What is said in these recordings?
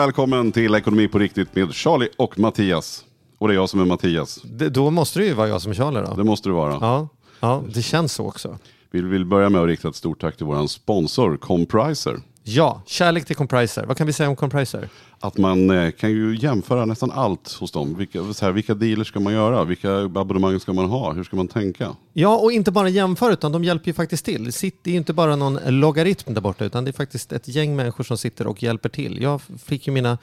Välkommen till Ekonomi på riktigt med Charlie och Mattias. Och det är jag som är Mattias. Det, då måste det ju vara jag som är Charlie då. Det måste det vara. Ja, ja, det känns så också. Vi vill börja med att rikta ett stort tack till vår sponsor Compriser. Ja, kärlek till Compriser. Vad kan vi säga om Compriser? Att man eh, kan ju jämföra nästan allt hos dem. Vilka, så här, vilka dealer ska man göra? Vilka abonnemang ska man ha? Hur ska man tänka? Ja, och inte bara jämföra utan de hjälper ju faktiskt till. Sitt, det är ju inte bara någon logaritm där borta utan det är faktiskt ett gäng människor som sitter och hjälper till. Jag fick ju mina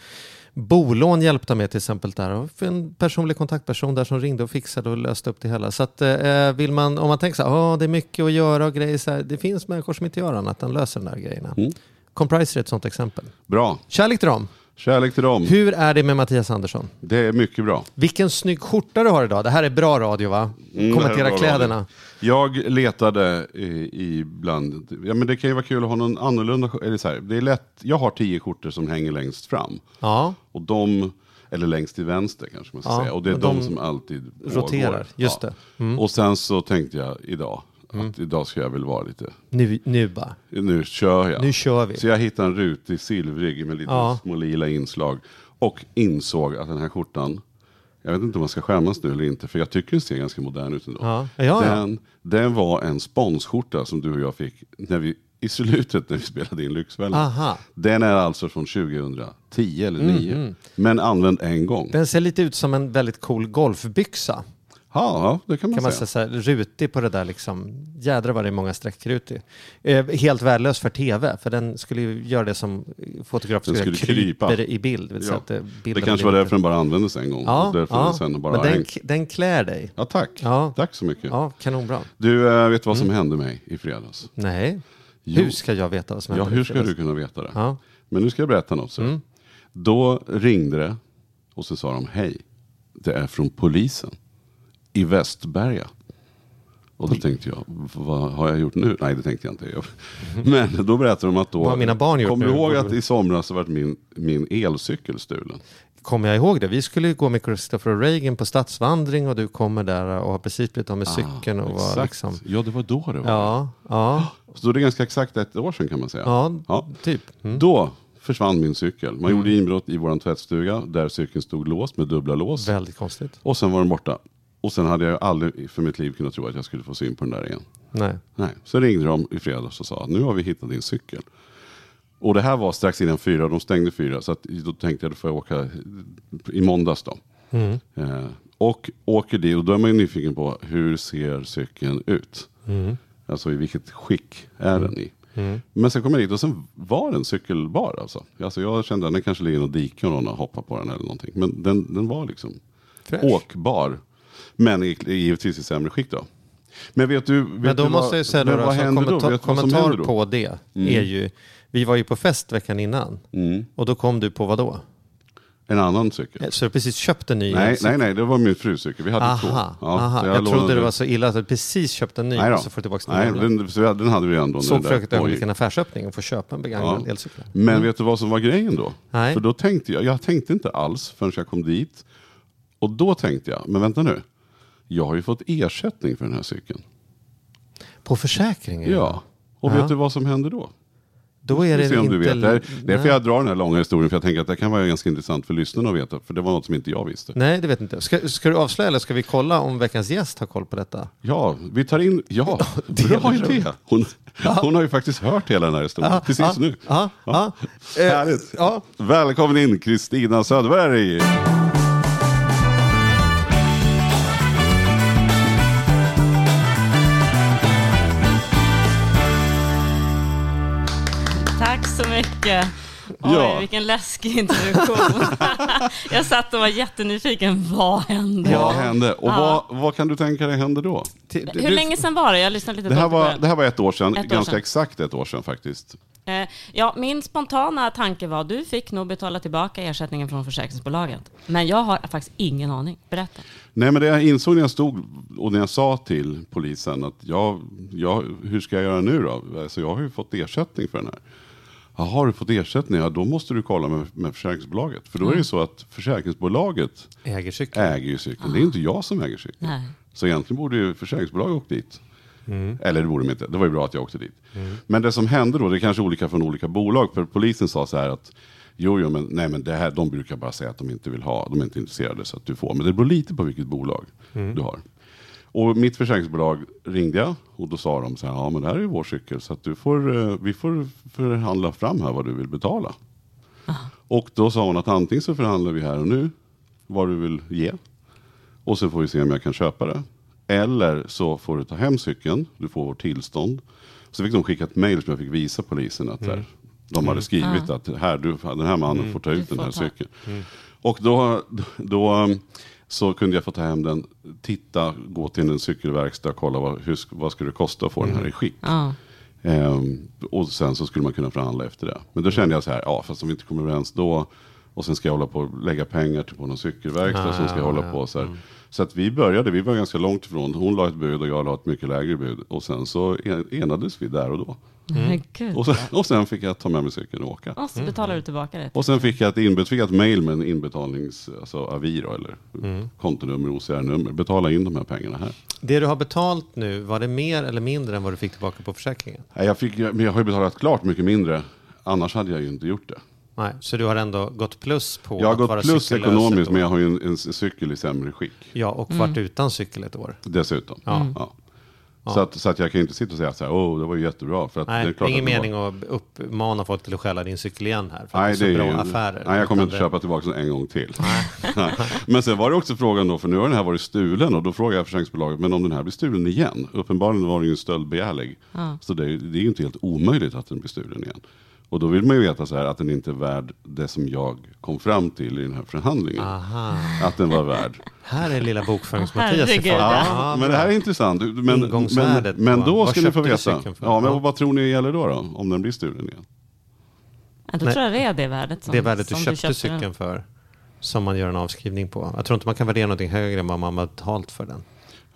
bolån hjälpta med till exempel där och en personlig kontaktperson där som ringde och fixade och löste upp det hela. Så att eh, vill man, om man tänker så här, oh, det är mycket att göra och grejer så här, det finns människor som inte gör annat än löser de där grejerna. Mm. Compriser är ett sånt exempel. Bra. Kärlek till dem. Kärlek till dem. Hur är det med Mattias Andersson? Det är mycket bra. Vilken snygg skjorta du har idag. Det här är bra radio va? Mm, Kommentera kläderna. radio. Jag letade ibland, ja men det kan ju vara kul att ha någon annorlunda, eller så här, det är lätt, jag har tio skjortor som hänger längst fram. Ja, Och de, eller längst till vänster kanske man ska Ja, säga. Och det är de, de som alltid roterar, pågår. just det. Mm. Och sen så tänkte jag idag, att idag ska jag väl vara lite, nu, nu bara. nu kör jag. Nu kör vi. Så jag hittade en rutig silvrig med lite Ja. små lila inslag. Och insåg att den här skjortan, jag vet inte om man ska skämmas nu eller inte, för jag tycker den ser ganska modern ut ändå. Ja. Ja, ja. Den, den var en sponsskjorta som du och jag fick när vi, i slutet när vi spelade in Lyxfällan. Den är alltså från 2010 eller 2009. Men använd en gång. Den ser lite ut som en väldigt cool golfbyxa. Ja, ja, det kan man Kan man säga. säga här, rutig på det där liksom. Jädrar vad det är många streck rutig. Eh, helt värdelös för tv, för den skulle ju göra det som fotografen skulle, skulle krypa. kryper i bild. Ja. att, eh, Det bilden kanske var därför den bara användes en gång. Ja, därför ja. den sen bara men den, den klär dig. Ja, tack. Ja. Tack så mycket. Ja, kanonbra. Du, äh, vet du vad som hände mig i fredags? Nej, Jo. hur ska jag veta vad som Ja, händer i hur ska du kunna veta det? Ja. Men nu ska jag berätta något. Så. Mm. Då ringde det och så sa de hej, det är från polisen i Västberga. Och då tänkte jag, vad har jag gjort nu? Nej, det tänkte jag inte. Men då berättade de att då, Vad har mina barn gjort kommer du ihåg att i somras så vart min, min elcykel stulen? Kommer jag ihåg det? Vi skulle ju gå med Christopher Reagan på stadsvandring och du kommer där och har precis blivit av med cykeln och var Ah, liksom... Ja, det var då det var. Ja, ja, Så det är ganska exakt ett år sedan kan man säga. ja, Ja. typ. Mm. Då försvann min cykel. Man gjorde inbrott i vår tvättstuga där cykeln stod låst med dubbla lås. Väldigt konstigt. Och sen var den borta. Och sen hade jag aldrig för mitt liv kunnat tro att jag skulle få syn på den där igen. Nej. Nej. Så ringde de i fredags och sa nu har vi hittat din cykel. Och det här var strax innan fyra de stängde fyra. Så att, då tänkte jag då får jag åka i måndags då. Mm. Eh, och åker dit och då är man ju nyfiken på hur ser cykeln ut? Mm. Alltså i vilket skick är den i? Men sen kom jag dit och sen var den cykelbar alltså. alltså jag kände att den kanske ligger i något dike och någon har hoppat på den eller någonting. Men den, den var liksom Fräsch. åkbar. Men i- givetvis i sämre skick då. Men vet du, vet Men då du måste vad, jag säga vad alltså, kommentar, kommentar på det är ju, vi var ju på fest veckan innan Mm. och då kom du på vad då? En annan cykel? Så du precis köpt en ny? Nej, nej, nej, det var min frus cykel. Vi hade två. Aha, Ja, aha. så jag, trodde det var så illa att du precis köpt en ny Nej då. och så får tillbaka Nej, den gamla. den, så jag- den hade vi ändå. Såg för ett ögonblick pågick. en affärsöppning och få köpa en begagnad Ja. elcykel. Men vet du vad som var grejen då? Mm. Nej. För då tänkte jag, jag tänkte inte alls förrän jag kom dit. Och då tänkte jag, men vänta nu. Jag har ju fått ersättning för den här cykeln. På försäkringen? Ja. Och Ja. vet du vad som händer då? Då är det om inte... du vet. Det är därför jag drar den här långa historien. För jag tänker att det kan vara ganska intressant för lyssnarna att veta. För det var något som inte jag visste. Nej, det vet inte. Ska, ska du avslöja eller ska vi kolla om veckans gäst har koll på detta? Ja, vi tar in, ja, bra idé. Hon, hon har ju faktiskt hört hela den här historien. Precis ja, nu. Ja, ja. Eh, Härligt. Ja. Välkommen in Kristina Söderberg. Mycket. Oj, Ja. vilken läskig introduktion. jag satt och var jättenyfiken. Vad hände? Vad hände? Och Ja. vad, vad kan du tänka dig hände då? Hur du- länge sedan var det? Jag lyssnade lite Det här, var, det här var ett år sedan, Ett år ganska sedan. exakt ett år sedan faktiskt. Eh, Ja, min spontana tanke var du fick nog betala tillbaka ersättningen från försäkringsbolaget. Men jag har faktiskt ingen aning. Berätta. Nej men det jag insåg när jag stod och när jag sa till polisen att jag, jag, hur ska jag göra nu då? Alltså jag har ju fått ersättning för den här. Jaha, har du fått ersättning? Ja, då måste du kolla med, med försäkringsbolaget. För då är det ju så att försäkringsbolaget Äger cykeln. äger cykeln. Det är inte jag som äger cykeln. Nej. Så egentligen borde ju försäkringsbolaget åkt dit. Eller det borde de inte. Det var ju bra att jag åkte dit. Men det som hände då, det är kanske olika från olika bolag. För polisen sa så här att Jo, jo, men, nej, men det här, de brukar bara säga att de inte vill ha, de är inte intresserade så att du får. Men det beror lite på vilket bolag du har. Och mitt försäkringsbolag ringde jag och då sa de så här, ja men det här är ju vår cykel så att du får, eh, vi får förhandla fram här vad du vill betala. Och då sa hon att antingen så förhandlar vi här och nu vad du vill ge. Och så får vi se om jag kan köpa det. Eller så får du ta hem cykeln, du får vårt tillstånd. Så fick de skicka ett mail som jag fick visa polisen att där, de hade skrivit att här, du, den här mannen får ta ut den här ta. cykeln. Och då, då så kunde jag få ta hem den, titta, gå till en cykelverkstad och kolla vad, hur, vad skulle det kosta att få den här i skick. Ja. Ehm, och sen så skulle man kunna förhandla efter det. Men då kände jag så här, ja fast om vi inte kommer överens då och sen ska jag hålla på och lägga pengar till på någon cykelverkstad som ska jag hålla på så här. Så att vi började, vi var ganska långt ifrån. Hon la ett bud och jag la ett mycket lägre bud. Och sen så en- enades vi där och då. Gud. Och sen, och sen fick jag ta med mig cykeln och åka. Och så betalar du tillbaka det. Och sen fick jag ett, inbet, fick jag ett mail med en inbetalnings, alltså avi då, eller kontonummer, OCR-nummer. Betala in de här pengarna här. Det du har betalt nu, var det mer eller mindre än vad du fick tillbaka på försäkringen? Nej, Jag, fick, jag, men jag har ju betalat klart mycket mindre. Annars hade jag ju inte gjort det. Nej, så du har ändå gått plus på Jag har att gått vara plus ekonomiskt men jag har ju en, en cykel i sämre skick. Ja, och varit utan cykel ett år. Dessutom. Ja. Ja. Så, att, så att jag kan inte sitta och säga så här, åh det var ju jättebra. För att Nej, det är det är klart ingen att mening var... att uppmana folk till att stjäla din cykel igen här. För Nej, det det är så ju... bra affärer. Nej, jag kommer inte det- köpa tillbaka den en gång till. Men sen var det också frågan då, för nu har den här varit stulen och då frågade jag försäkringsbolaget, men om den här blir stulen igen? Uppenbarligen var den ju stöldbegärlig. Så det, är- det är ju inte helt omöjligt att den blir stulen igen. Och då vill man ju veta så här att den inte är värd det som jag kom fram till i den här förhandlingen. Aha. Att den var värd. Här är lilla bokförings-Mattias i. Ja, men det här är intressant. Men, men, men då ska ni få köpte du veta. Ja, men vad tror ni gäller då, då? Om den blir stulen igen? Ja, då Nej. tror jag det är det värdet som, Det värdet du som köpte den. cykeln för. Som man gör en avskrivning på. Jag tror inte man kan värdera någonting högre än vad man har betalt för den.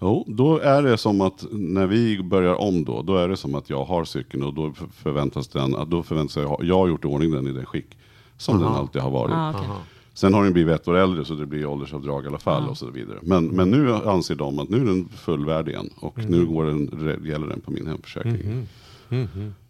Jo, då är det som att när vi börjar om då, då är det som att jag har cykeln och då för- förväntas den, att då förväntas jag, jag har gjort i ordning den i det skick som den alltid har varit. Ja, okej. Sen har den blivit ett år äldre så det blir åldersavdrag i alla fall och så vidare. Men, men nu anser de att nu är den fullvärdig igen och nu går den, gäller den på min hemförsäkring.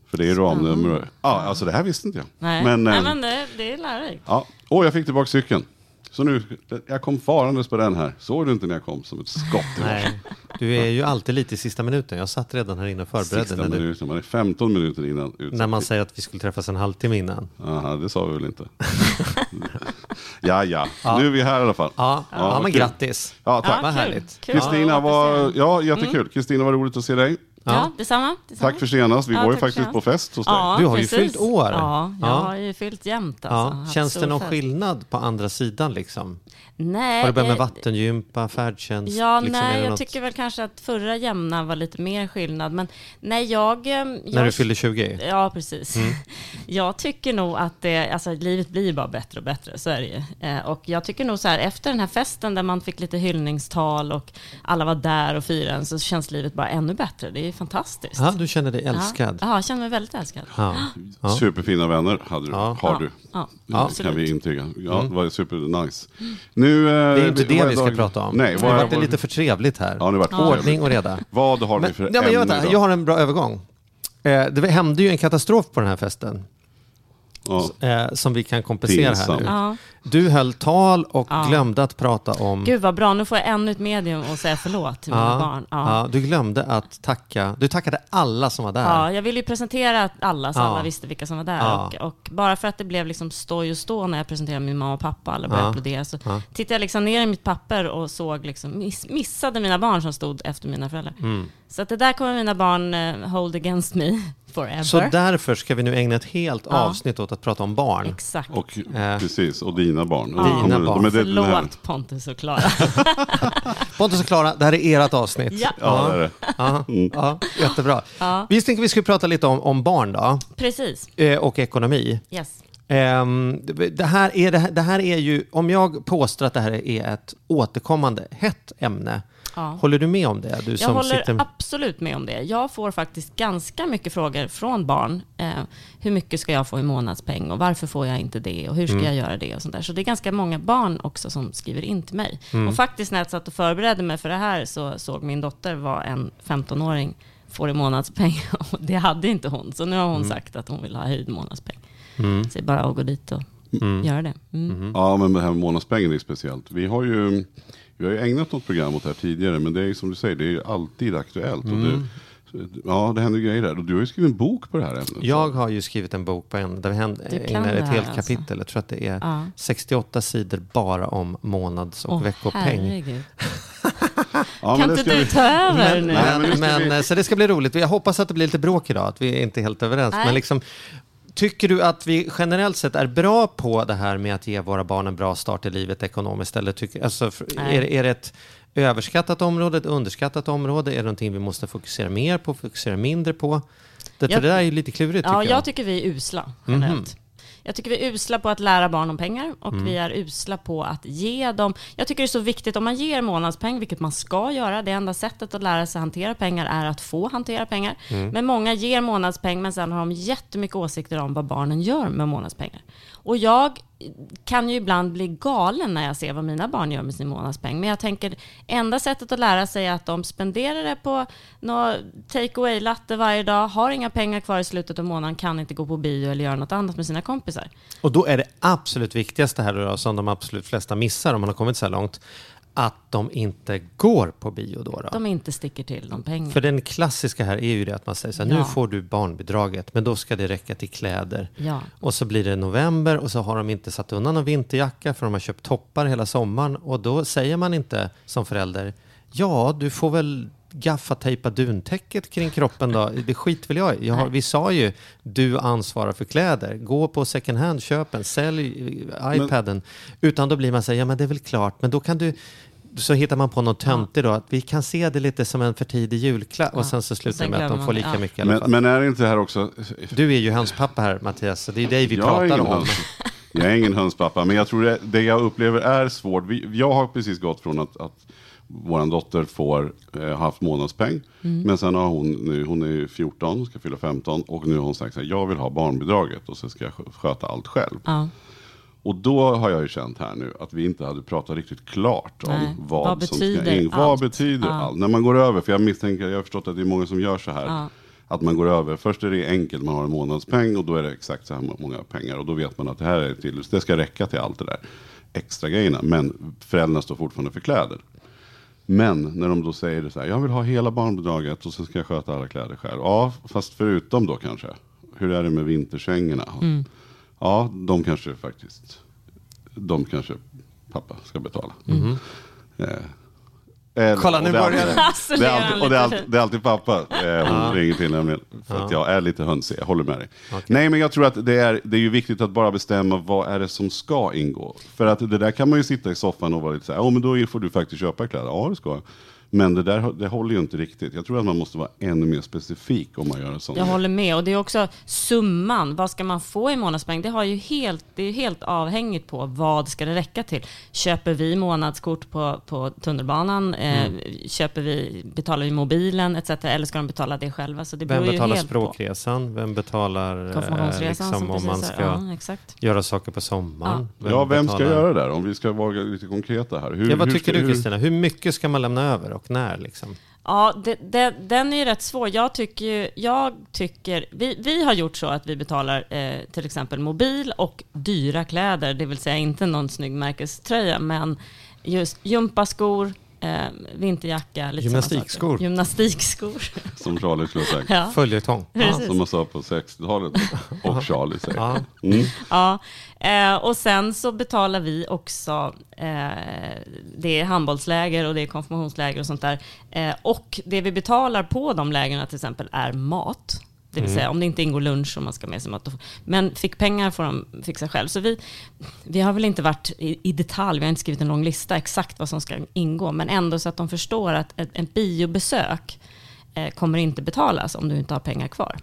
För det är ramnummer. Ja, alltså det här visste inte jag. Nej, Men, Nej, eh, men det, det är lärorikt. Ja, och jag fick tillbaka cykeln. Så nu, jag kom farandes på den här. Såg du inte när jag kom som ett skott? Nej, du är ju alltid lite i sista minuten. Jag satt redan här inne och förberedde Sista minuten, man är 15 minuter innan utsatt när man säger att vi skulle träffas en halvtimme innan. Aha, det sa vi väl inte. ja, ja, nu är vi här i alla fall. Ja, ja, vad men kul. grattis. Ja, tack. Vad kul. härligt. Kul. Kristina, Ja, var, ja, jättekul. Kristina, var roligt att se dig. Ja, detsamma. detsamma. Tack för senast. Vi Ja, var ju faktiskt senast. på fest hos dig. Ja, Du har ju precis. fyllt år. Ja, jag Ja. har ju fyllt jämt. Alltså. Ja. Känns det någon fest. skillnad på andra sidan liksom? Nej, Har du börjat med eh, vattengympa, färdtjänst? Ja, liksom, nej, jag något- tycker väl kanske att förra jämna var lite mer skillnad. Men nej, jag... eh, När jag du fyllde 20? Ja, precis. Mm. Jag tycker nog att det, alltså, livet blir bara bättre och bättre, så är det ju. Eh, och jag tycker nog så här, efter den här festen där man fick lite hyllningstal och alla var där och firade så känns livet bara ännu bättre. Det är fantastiskt. Ja, du känner dig älskad? Ja, ja jag känner mig väldigt älskad. Ja. Ja. Superfina vänner hade du, Ja. har Ja, du. ja, Det kan absolut. vi intyga. Ja, det var supernice. Nu, eh, Det är inte det vi ska dag- prata om. Nej, det vad, har varit lite för trevligt här. Ja, det varit för Ordning och reda. Vad har vi Men, för ja, men ämne jag, jag har en bra övergång. Eh, det hände ju en katastrof på den här festen. Ja. Eh, som vi kan kompensera här Pinsamt. nu. Ja. Du höll tal och Ja. glömde att prata om... Gud vad bra, nu får jag ännu ett medium och säga förlåt till mina barn. ja, du glömde att tacka. Du tackade alla som var där. Ja, jag ville ju presentera alla så Ja. alla visste vilka som var där. Ja. Och, och bara för att det blev liksom stoj och stå när jag presenterade min mamma och pappa, alla började Ja. applådera, så Ja. tittade jag liksom ner i mitt papper och såg liksom, miss, missade mina barn som stod efter mina föräldrar. Mm. Så att det där kommer mina barn eh, hold against me. Forever. Så därför ska vi nu ägna ett helt Ja. avsnitt åt att prata om barn. Exakt. Och, Eh. Precis, och dina barn. Ja. De- Dina de- barn. de den här- Förlåt Pontus och Klara. Pontus och Klara, det här är ert avsnitt. Ja. Ja, det är det. Ja, ja, jättebra. Ja. Vi tänkte vi skulle prata lite om, om barn då, Precis. eh, och ekonomi. Yes. Ehm, det, det, här är, det, här, det här är ju, om jag påstår att det här är ett återkommande hett ämne, Ja. håller du med om det? Du Jag håller sitter... absolut med om det. Jag får faktiskt ganska mycket frågor från barn. Eh, hur mycket ska jag få i månadspeng och varför får jag inte det och hur ska Mm. jag göra det och sånt där. Så det är ganska många barn också som skriver in till mig. Mm. Och faktiskt när jag satt och förberedde mig för det här så såg min dotter vad en 15-åring får i månadspeng och det hade inte hon. Så nu har hon Mm. sagt att hon vill ha höjd månadspeng. Så det är bara att gå dit och Mm. göra det. Mm. Ja, men det här med månadspengen är speciellt. Vi har ju, vi har ju ägnat något program åt det här tidigare, men det är ju som du säger, det är ju alltid aktuellt. Och Mm. det, ja, det händer grejer där. Och du har ju skrivit en bok på det här ämnet. Jag har ju skrivit en bok på en, där vi ägnar det ett helt alltså. kapitel. Jag tror att det är Ja. 68 sidor bara om månads och Åh, veckopeng. ja, Kan inte du vi- ta över Men, nu? Nej, men men, nu ska men, vi- eh, Så det ska bli roligt. Jag hoppas att det blir lite bråk idag, att vi inte är helt överens. Nej. Men liksom, tycker du att vi generellt sett är bra på det här med att ge våra barn en bra start i livet ekonomiskt? Eller tycker, alltså, är, är det ett överskattat område, ett underskattat område? Är det någonting vi måste fokusera mer på, fokusera mindre på? Det, Jag- det där är ju lite klurigt Ja, jag jag. tycker vi är usla generellt. Jag tycker vi är usla på att lära barn om pengar och Mm. vi är usla på att ge dem... Jag tycker det är så viktigt om man ger månadspeng, vilket man ska göra. Det enda sättet att lära sig hantera pengar är att få hantera pengar. Mm. Men många ger månadspeng, men sen har de jättemycket åsikter om vad barnen gör med månadspengar. Och jag kan ju ibland bli galen när jag ser vad mina barn gör med sin månadspeng. Men jag tänker, enda sättet att lära sig är att de spenderar det på någon take away-latte varje dag, har inga pengar kvar i slutet av månaden, kan inte gå på bio eller göra något annat med sina kompisar. Och då är det absolut viktigaste här då, som de absolut flesta missar om man har kommit så här långt, att de inte går på bio då. då. De inte sticker till de pengar. För den klassiska här är ju det att man säger så här, Ja. nu får du barnbidraget, men då ska det räcka till kläder. Ja. Och så blir det november och så har de inte satt undan någon vinterjacka för de har köpt toppar hela sommaren. Och då säger man inte som förälder, ja du får väl gaffatejpa duntäcket kring kroppen då. Det skit väl jag i. Vi sa ju, du ansvarar för kläder. Gå på second hand-köpen, sälj eh, iPaden. Utan då blir man så här, ja men det är väl klart, men då kan du så hittar man på något töntigt då, att vi kan se det lite som en för tidig julklapp och sen så slutar sen det med att de får lika ja. mycket i alla fall. Men, men är det inte här också... Du är ju hönspappa här Mattias, så det är dig vi jag pratar om. höns. Jag är ingen hönspappa, men jag tror det, det jag upplever är svårt. Vi, jag har precis gått från att, att vår dotter får eh, haft månadspeng, Mm. men sen har hon nu, hon är ju 14, ska fylla 15 och nu har hon sagt att jag vill ha barnbidraget och så ska jag skö- sköta allt själv. Ja. Och då har jag ju känt här nu att vi inte hade pratat riktigt klart om Nej. vad, Vad som betyder ska in. Vad allt? betyder Ja. allt? När man går över, för jag misstänker, jag har förstått att det är många som gör så här. Ja. Att man går över, först är det enkelt, man har en månadspeng och då är det exakt så här många pengar. Och då vet man att det här är till, det ska räcka till allt det där extra grejerna. Men föräldrarna står fortfarande för kläder. Men när de då säger det så här, jag vill ha hela barnbidraget och sen ska jag sköta alla kläder själv. Ja, fast förutom då kanske. Hur är det med vinterkängorna? Mm. Ja, de kanske faktiskt, de kanske pappa ska betala. Eh, eller- Kolla, nu och det är börjar alltid- det. Alltså, är alltid, och det är alltid, det är alltid pappa eh, hon ringer till nämligen. För att jag är lite hönsig, jag håller med dig. Nej men jag tror att det är, det är ju viktigt att bara bestämma vad är det som ska ingå. För att det där kan man ju sitta i soffan och vara lite så här, ja men då får du faktiskt köpa kläder. Ja det ska jag. Men det där det håller ju inte riktigt. Jag tror att man måste vara ännu mer specifik om man gör en sån Jag håller med. Och det är också summan. Vad ska man få i månadspeng? Det, har ju helt, det är helt avhängigt på vad ska det räcka till. Köper vi månadskort på, på tunnelbanan? Mm. Eh, köper vi, betalar vi mobilen etc. Eller ska de betala det själva? Så det Vem betalar helt språkresan? Vem betalar på eh, konfirmationsresan liksom, som om man ska Ja, exakt. göra saker på sommaren? Ja, vem ska betalar- göra det där? Om vi ska vara lite konkreta här. Hur, Ja, vad hur tycker ska- du hur- Kristina? Hur mycket ska man lämna över och när? Liksom? Ja, det, det, den är ju rätt svår. Jag tycker, ju- jag tycker vi, vi har gjort så att vi betalar eh, till exempel mobil och dyra kläder, det vill säga inte någon snygg märkeströja, men just gympaskor, eh, vinterjacka, lite Gymnastikskor. Gymnastikskor. Som Charlie skulle ha sagt. ja. Följetong. Precis. Som man sa på 60-talet. Och Charlie säger. Ja. Mm. Ja, eh, och sen så betalar vi också, eh, det är handbollsläger och det är konfirmationsläger och sånt där. Eh, och det vi betalar på de lägren till exempel är mat. Det vill säga om det inte ingår lunch och man ska med sig mat. Men fick pengar får de fixa själv. Så vi, vi har väl inte varit i, i detalj, vi har inte skrivit en lång lista exakt vad som ska ingå. Men ändå så att de förstår att ett, ett biobesök eh, kommer inte betalas om du inte har pengar kvar.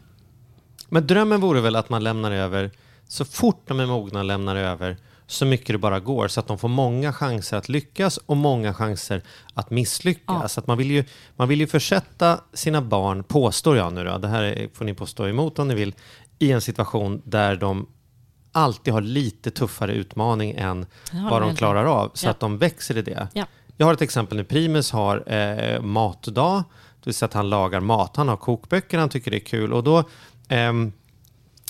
Men drömmen vore väl att man lämnar över, så fort de är mogna, lämnar över så mycket det bara går, så att de får många chanser att lyckas och många chanser att misslyckas. Att man, vill ju, man vill ju försätta sina barn, påstår jag nu då, det här är- får ni påstå emot om ni vill, i en situation där de alltid har lite tuffare utmaning än vad de klarar av, så Ja. att de växer i det. Ja. Jag har ett exempel nu. Primus har eh, matdag, det vill säga att han lagar mat. Han har kokböcker, han tycker det är kul. Och då, ehm,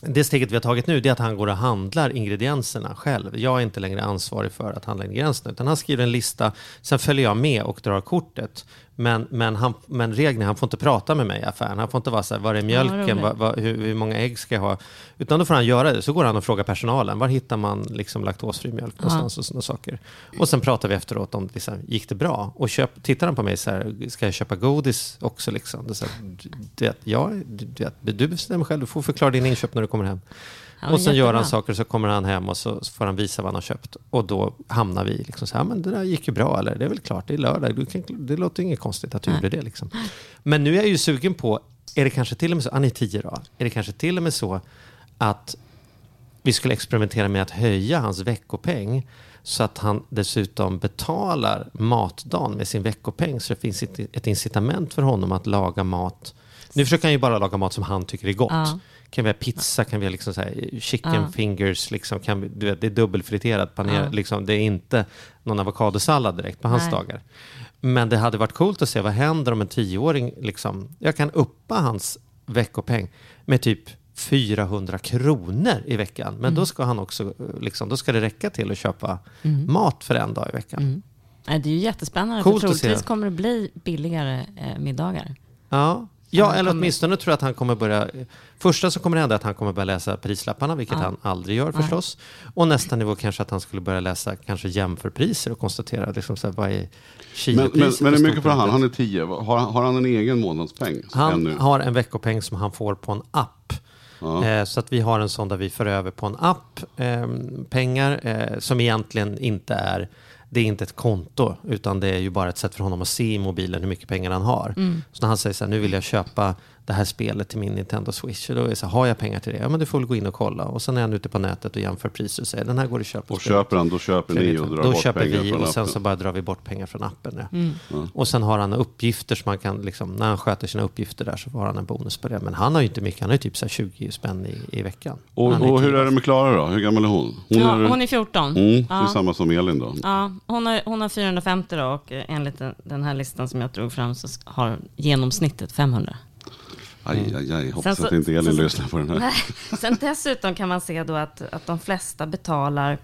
det steget vi har tagit nu är att han går och handlar ingredienserna själv. Jag är inte längre ansvarig för att handla ingredienserna, utan han skriver en lista, sen följer jag med och drar kortet. Men, men, han, men regeln är han får inte prata med mig i affären. Han får inte vara så här, var är mjölken, vad, vad, hur, hur många ägg ska jag ha? Utan då får han göra det. Så går han och frågar personalen, var hittar man liksom laktosfri mjölk någonstans och sådana saker. Och sen pratar vi efteråt om här, gick det bra? Och köp, tittar han på mig så här, ska jag köpa godis också liksom? Det är så här, det, ja, det, du bestämmer själv, du får förklara din inköp när du kommer hem. Ja, och sen gör han jättebra. saker så kommer han hem och så får han visa vad han har köpt. Och då hamnar vi liksom så här, men det där gick ju bra eller det är väl klart, det är lördag, kan, det låter inget konstigt att du gjorde det liksom. Men nu är jag ju sugen på, är det kanske till och med så, ni är tio då, är det kanske till och med så att vi skulle experimentera med att höja hans veckopeng så att han dessutom betalar matdagen med sin veckopeng så det finns ett incitament för honom att laga mat. Nu försöker han ju bara laga mat som han tycker är gott. Ja. Kan vi ha pizza, kan vi ha liksom så här chicken Ja. fingers, liksom, kan vi, du vet, det är dubbelfriterat paner, Ja. liksom, det är inte någon avokadosallad direkt på hans Nej. dagar. Men det hade varit coolt att se vad händer om en tioåring, liksom, jag kan uppa hans veckopeng med typ 400 kronor i veckan. Men Mm. då ska han också, eh, liksom, då ska det räcka till att köpa mat för en dag i veckan. Mm. Det är ju jättespännande, Coolt för troligtvis kommer det bli billigare eh, middagar. Ja, ja han eller kommer- åtminstone tror jag att han kommer börja... Första så kommer det hända att han kommer börja läsa prislapparna, vilket Ja. han aldrig gör förstås. Och nästa nivå kanske att han skulle börja läsa kanske jämförpriser och konstatera liksom så här, vad är Men, kilopriset men, men på hur mycket får han? Han är tio. Har, han- har han en egen månadspeng? Han ännu? har en veckopeng som han får på en app. Ja. Eh, så att vi har en sån där vi för över på en app eh, pengar eh, som egentligen inte är det är inte ett konto, utan det är ju bara ett sätt för honom att se i mobilen hur mycket pengar han har. Så när han säger så här, nu vill jag köpa det här spelet till min Nintendo Switch, och då är det så här, har jag pengar till det? Ja, men du får väl gå in och kolla. Och sen är han ute på nätet och jämför priser och säger, den här går att köpa. Och köper han, då köper ni och drar Då bort köper pengar vi från och sen appen. så bara drar vi bort pengar från appen. Ja. Och sen har han uppgifter som man kan, liksom, när han sköter sina uppgifter där så får han en bonus på det. Men han har ju inte mycket, han har ju typ så här 20 spänn i, i veckan. Och, och hur är det med Klara då? Hur gammal är hon? Hon ja, är, hon är 14. mm, det är ja. samma som Elin då. Ja, hon har, hon har 450 då och enligt den, här listan som jag drog fram så har genomsnittet 500. Aj, aj, aj. Hoppas så- att inte Elin lyssnar på den här. Nej. Sen dessutom kan man se då att, att de flesta betalar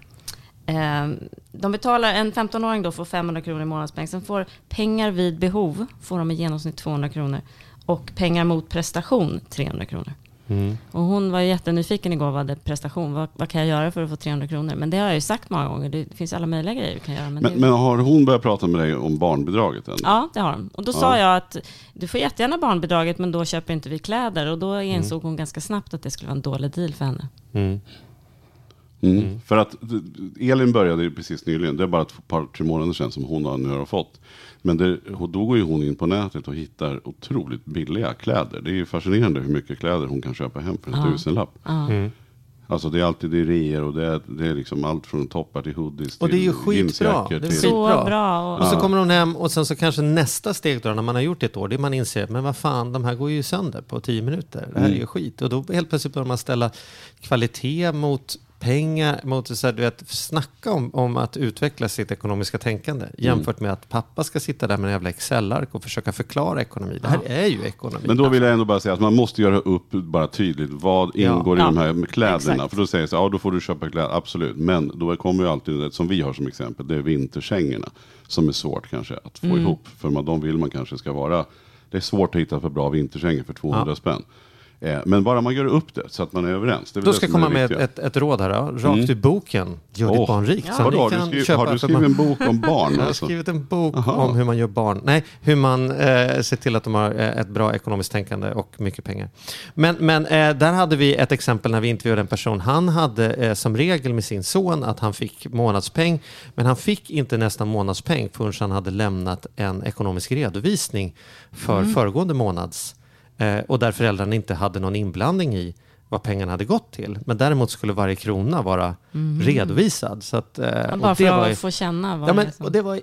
eh, de betalar, en 15-åring då får 500 kronor i månadspeng. Sen får pengar vid behov, får de i genomsnitt 200 kronor. Och pengar mot prestation, 300 kronor. Mm. Och hon var jättenyfiken igår vad det prestation, vad, vad kan jag göra för att få 300 kronor? Men det har jag ju sagt många gånger, det finns alla möjliga grejer vi kan göra. Men Men, det, men har hon börjat prata med dig om barnbidraget än? Ja, det har de. Och då Ja. sa jag att du får jättegärna barnbidraget, men då köper inte vi kläder. Och då Mm. insåg hon ganska snabbt att det skulle vara en dålig deal för henne. Mm. Mm. För att Elin började ju precis nyligen, det är bara ett par, tre månader sedan som hon har, nu har fått. Men det, då går ju hon in på nätet och hittar otroligt billiga kläder. Det är ju fascinerande hur mycket kläder hon kan köpa hem för en Ja. tusenlapp. Ja. Alltså det är alltid det är reor och det är, det är liksom allt från toppar till hoodies Och det är ju skitbra. Det är till... Så bra. Och, Och så kommer hon hem och sen så kanske nästa steg då när man har gjort det ett år, det är man inser, men vad fan, de här går ju sönder på tio minuter. Det här är ju skit. Och då helt plötsligt börjar man ställa kvalitet mot pengar, mot så här, du vet, snacka om, om att utveckla sitt ekonomiska tänkande jämfört med att pappa ska sitta där med en jävla Excel-ark och försöka förklara ekonomi. Det här är ju ekonomi. Men då vill jag ändå bara säga att man måste göra upp bara tydligt vad Ja. ingår i Ja. de här med kläderna. Exakt. För då säger jag så ja då får du köpa kläder, absolut. Men då kommer ju alltid det som vi har som exempel, det är vinterkängorna. Som är svårt kanske att få ihop. För man, de vill man kanske ska vara, det är svårt att hitta för bra vinterkängor för 200 Ja. spänn. Eh, men bara man gör upp det så att man är överens. Det är Då ska jag komma med ett, ett råd här. Då. Rakt Mm. ur boken Gör ditt Åh. barn rikt. som Vadå, har du kan skrivit, köpa har du för skrivit man- en bok om barn? Jag har alltså? skrivit en bok Aha. om hur man gör barn. Nej, hur man eh, ser till att de har eh, ett bra ekonomiskt tänkande och mycket pengar. Men, men eh, där hade vi ett exempel när vi intervjuade en person. Han hade eh, som regel med sin son att han fick månadspeng, men han fick inte nästan månadspeng förrän han hade lämnat en ekonomisk redovisning för föregående månads och där föräldrarna inte hade någon inblandning i vad pengarna hade gått till. Men däremot skulle varje krona vara redovisad. Så att, eh, och Bara det för var ju- att få känna vad Ja, det men, är som- och det, var,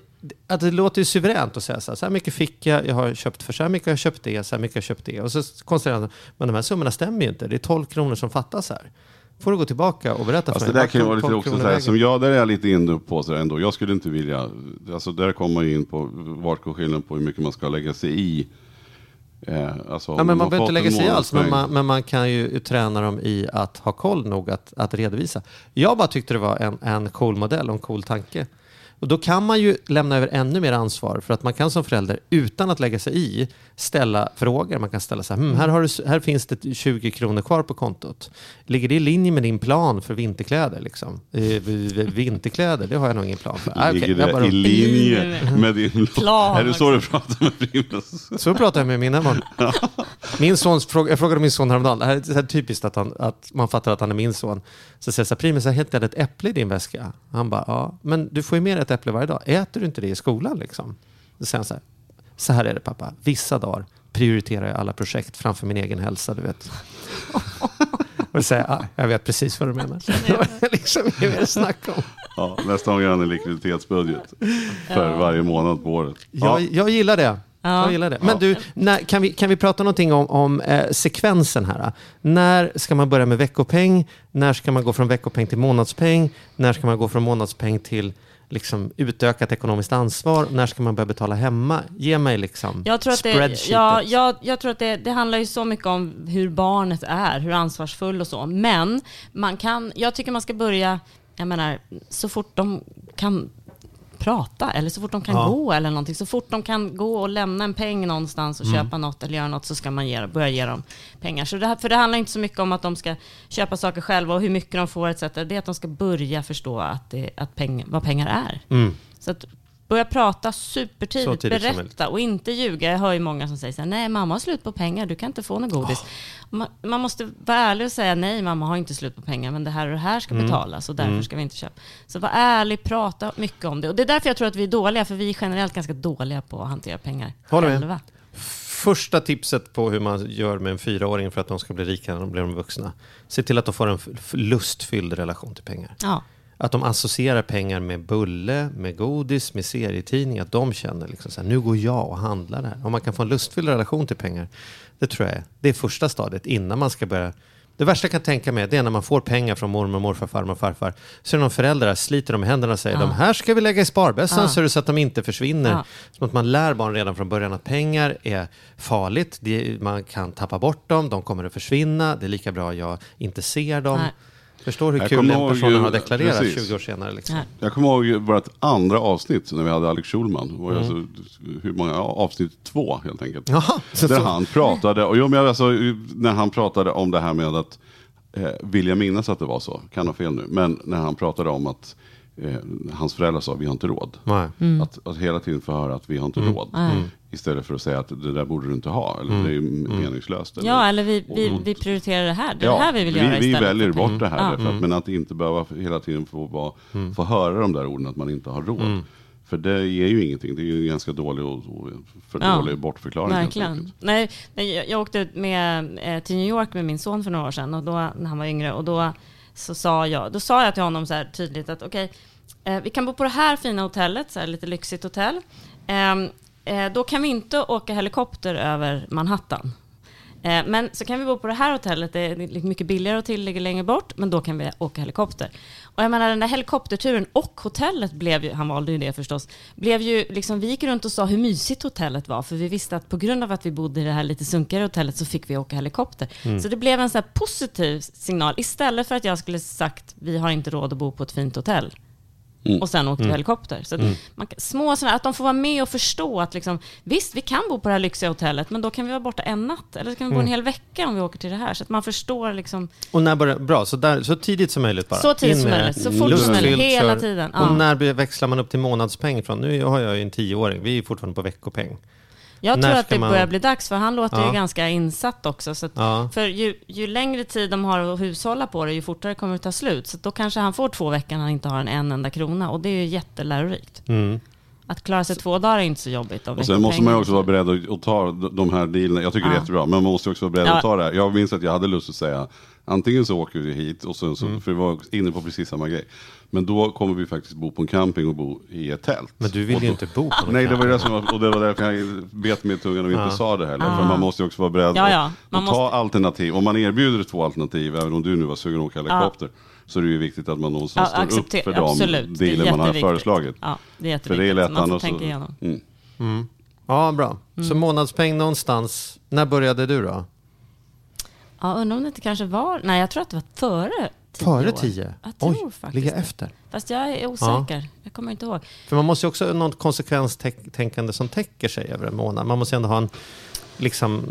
att det låter ju suveränt att säga så här, så här mycket fick jag, jag har köpt för så här mycket har jag köpt det, så här mycket har jag köpt det. Och så konstaterar han, men de här summorna stämmer ju inte, det är 12 kronor som fattas här. Får du gå tillbaka och berätta Fast för det mig. där vart kan ju vara lite 12 också så här, som jag, där är jag lite inne på så här ändå. Jag skulle inte vilja, alltså där kommer man ju in på vart går skillnaden på hur mycket man ska lägga sig i. Eh, alltså, Ja, men man behöver inte lägga sig i alls, men man, men man kan ju träna dem i att ha koll nog att, att redovisa. Jag bara tyckte det var en, en cool modell och en cool tanke. Och då kan man ju lämna över ännu mer ansvar för att man kan som förälder utan att lägga sig i ställa frågor. Man kan ställa så här, hm, här, har du, här finns det 20 kronor kvar på kontot. Ligger det i linje med din plan för vinterkläder? Liksom? Eh, vinterkläder, det har jag nog ingen plan för. Ah, okej, Ligger det bara- i linje linje med din Plan Är det så du pratar med Primus? Så pratar jag med mina barn. Min son, fråga- jag frågade min son häromdagen, det här är så typiskt att, han, att man fattar att han är min son. Så säger jag så här, Primus, jag hittade ett äpple i din väska. Han bara, ja, men du får ju med dig ett äpple varje dag. Äter du inte det i skolan liksom? Då säger han så här, så här är det pappa, vissa dagar prioriterar jag alla projekt framför min egen hälsa, du vet. Och jag, ah, jag vet precis vad du menar. Det liksom inget mer snack om. Ja, nästa gång gör han en likviditetsbudget för varje månad på året. Ja. Jag, jag gillar det. Ja. Jag gillar det. Men du, när, kan, vi, kan vi prata någonting om, om eh, sekvensen här? När ska man börja med veckopeng? När ska man gå från veckopeng till månadspeng? När ska man gå från månadspeng till liksom, utökat ekonomiskt ansvar? När ska man börja betala hemma? Ge mig liksom Jag tror att, det, ja, jag, jag tror att det, det handlar ju så mycket om hur barnet är, hur ansvarsfull och så. Men man kan, jag tycker man ska börja, jag menar, så fort de kan prata eller så fort de kan Ja. gå eller någonting. Så fort de kan gå och lämna en peng någonstans och Mm. köpa något eller göra något så ska man ge, börja ge dem pengar. Så det, här- för det handlar inte så mycket om att de ska köpa saker själva och hur mycket de får etc. Det är att de ska börja förstå att det, att peng, vad pengar är. Mm. Så att börja prata supertidigt, tidigt berätta och inte ljuga. Jag hör ju många som säger så här, nej mamma har slut på pengar, du kan inte få något godis. Man, man måste vara ärlig och säga, nej mamma har inte slut på pengar, men det här och det här ska Mm. betalas och därför ska vi inte köpa. Så var ärlig, prata mycket om det. Och det är därför jag tror att vi är dåliga, för vi är generellt ganska dåliga på att hantera pengar Håller med. själva. Första tipset på hur man gör med en fyraåring för att de ska bli rika när de blir vuxna. Se till att de får en lustfylld relation till pengar. Ja. Att de associerar pengar med bulle, med godis, med serietidning. Att de känner liksom så här, nu går jag och handlar här. Om man kan få en lustfylld relation till pengar. Det tror jag är, det är första stadiet innan man ska börja. Det värsta jag kan tänka mig det är när man får pengar från mormor, morfar, farmor och farfar. Så är det någon föräldrar sliter i händerna och säger de här ska vi lägga i sparbössan Ja. så, det så att de inte försvinner. Ja. Som att man lär barn redan från början att pengar är farligt. Det, man kan tappa bort dem, de kommer att försvinna. Det är lika bra jag inte ser dem. Nej. Förstår hur Jag kul den ihåg personen ju- har deklarerat precis. 20 år senare. Liksom. Jag kommer ihåg vårt andra avsnitt när vi hade Alex Schulman. Var Mm. alltså, hur många? Avsnitt två helt enkelt. Jaha, Där så. han pratade, och jo, men alltså, när han pratade om det här med att, eh, vill jag minnas att det var så, kan ha fel nu, men när han pratade om att eh, hans föräldrar sa vi har inte råd. Nej. Att, att hela tiden få höra att vi har inte Mm. råd. Nej. Istället för att säga att det där borde du inte ha, eller det är ju meningslöst. Eller, Ja, eller vi, vi, och- vi prioriterar det här. Det är Ja, det här vi vill göra vi, vi istället. väljer för pengar. bort det här, Ja. därför att, men att inte behöva hela tiden få, vara, Mm. få höra de där orden att man inte har råd. För det ger ju ingenting, det är ju en ganska dålig och, för Ja, dålig bortförklaring. helt Verkligen. nej, jag, jag åkte med, eh, till New York med min son för några år sedan, och då, när han var yngre. Och då, så sa jag, då sa jag till honom så här tydligt att okej, eh, vi kan bo på det här fina hotellet, så här lite lyxigt hotell. Ehm, eh, då kan vi inte åka helikopter över Manhattan. Eh, Men så kan vi bo på det här hotellet, det är mycket billigare och till ligger längre bort, men då kan vi åka helikopter. Och jag menar den där helikopterturen och hotellet blev ju, han valde ju det förstås, blev ju liksom, vi gick runt och sa hur mysigt hotellet var, för vi visste att på grund av att vi bodde i det här lite sunkigare hotellet så fick vi åka helikopter. Så det blev en så här positiv signal, istället för att jag skulle sagt, vi har inte råd att bo på ett fint hotell. Och sen åkte vi helikopter. Så att man, små sådana, att de får vara med och förstå att liksom, visst, vi kan bo på det här lyxiga hotellet, men då kan vi vara borta en natt. Eller så kan vi bo en hel vecka om vi åker till det här. Så att man förstår liksom, Och när börjar, bra, så, där, så tidigt som möjligt bara. så tidigt som möjligt, så fort som möjligt, hela tiden. Och Ja. när blir- växlar man upp till månadspeng från? Nu har jag ju en tioåring, vi är fortfarande på veckopeng. Jag tror att det man- börjar bli dags, för han låter Ja. ju ganska insatt också. Så att, Ja. För ju, ju längre tid de har att hushålla på det, ju fortare kommer det ta slut. Så då kanske han får två veckor när han inte har en, en enda krona. Och det är ju jättelärorikt. Mm. Att klara sig två dagar är inte så jobbigt. Och sen måste man ju också vara beredd att, att ta de- här dealerna. Jag tycker det är Ja. jättebra, men man måste också vara beredd Ja. att ta det här. Jag minns att jag hade lust att säga, antingen så åker vi hit, och sen så, Mm. för vi var inne på precis samma grej. Men då kommer vi faktiskt bo på en camping och bo i ett tält. Men du vill Och ju då- inte bo på något Nej, det var det som var, och det var därför jag bet med tungan och inte Ja. sa det heller. För man måste ju också vara beredd Ja, ja. att, Man att ta måste- alternativ. Om man erbjuder två alternativ, även om du nu var sugen att åka helikopter, så är det ju viktigt att man någonstans Ja, står upp för de dealer man har jätteviktigt. föreslagit. Ja, det är För det är jätteviktigt. lätt Man får annars. tänka igenom. Mm. Ja, bra. Mm. Så månadspeng någonstans. När började du då? Ja, undrar om det inte kanske var... Nej, jag tror att det var före tio Före år. tio? Jag tror Oj, faktiskt ligga efter. Fast jag är osäker. Jag kommer inte ihåg. För man måste ju också ha något konsekvenstänkande som täcker sig över en månad. Man måste ju ändå ha en, liksom,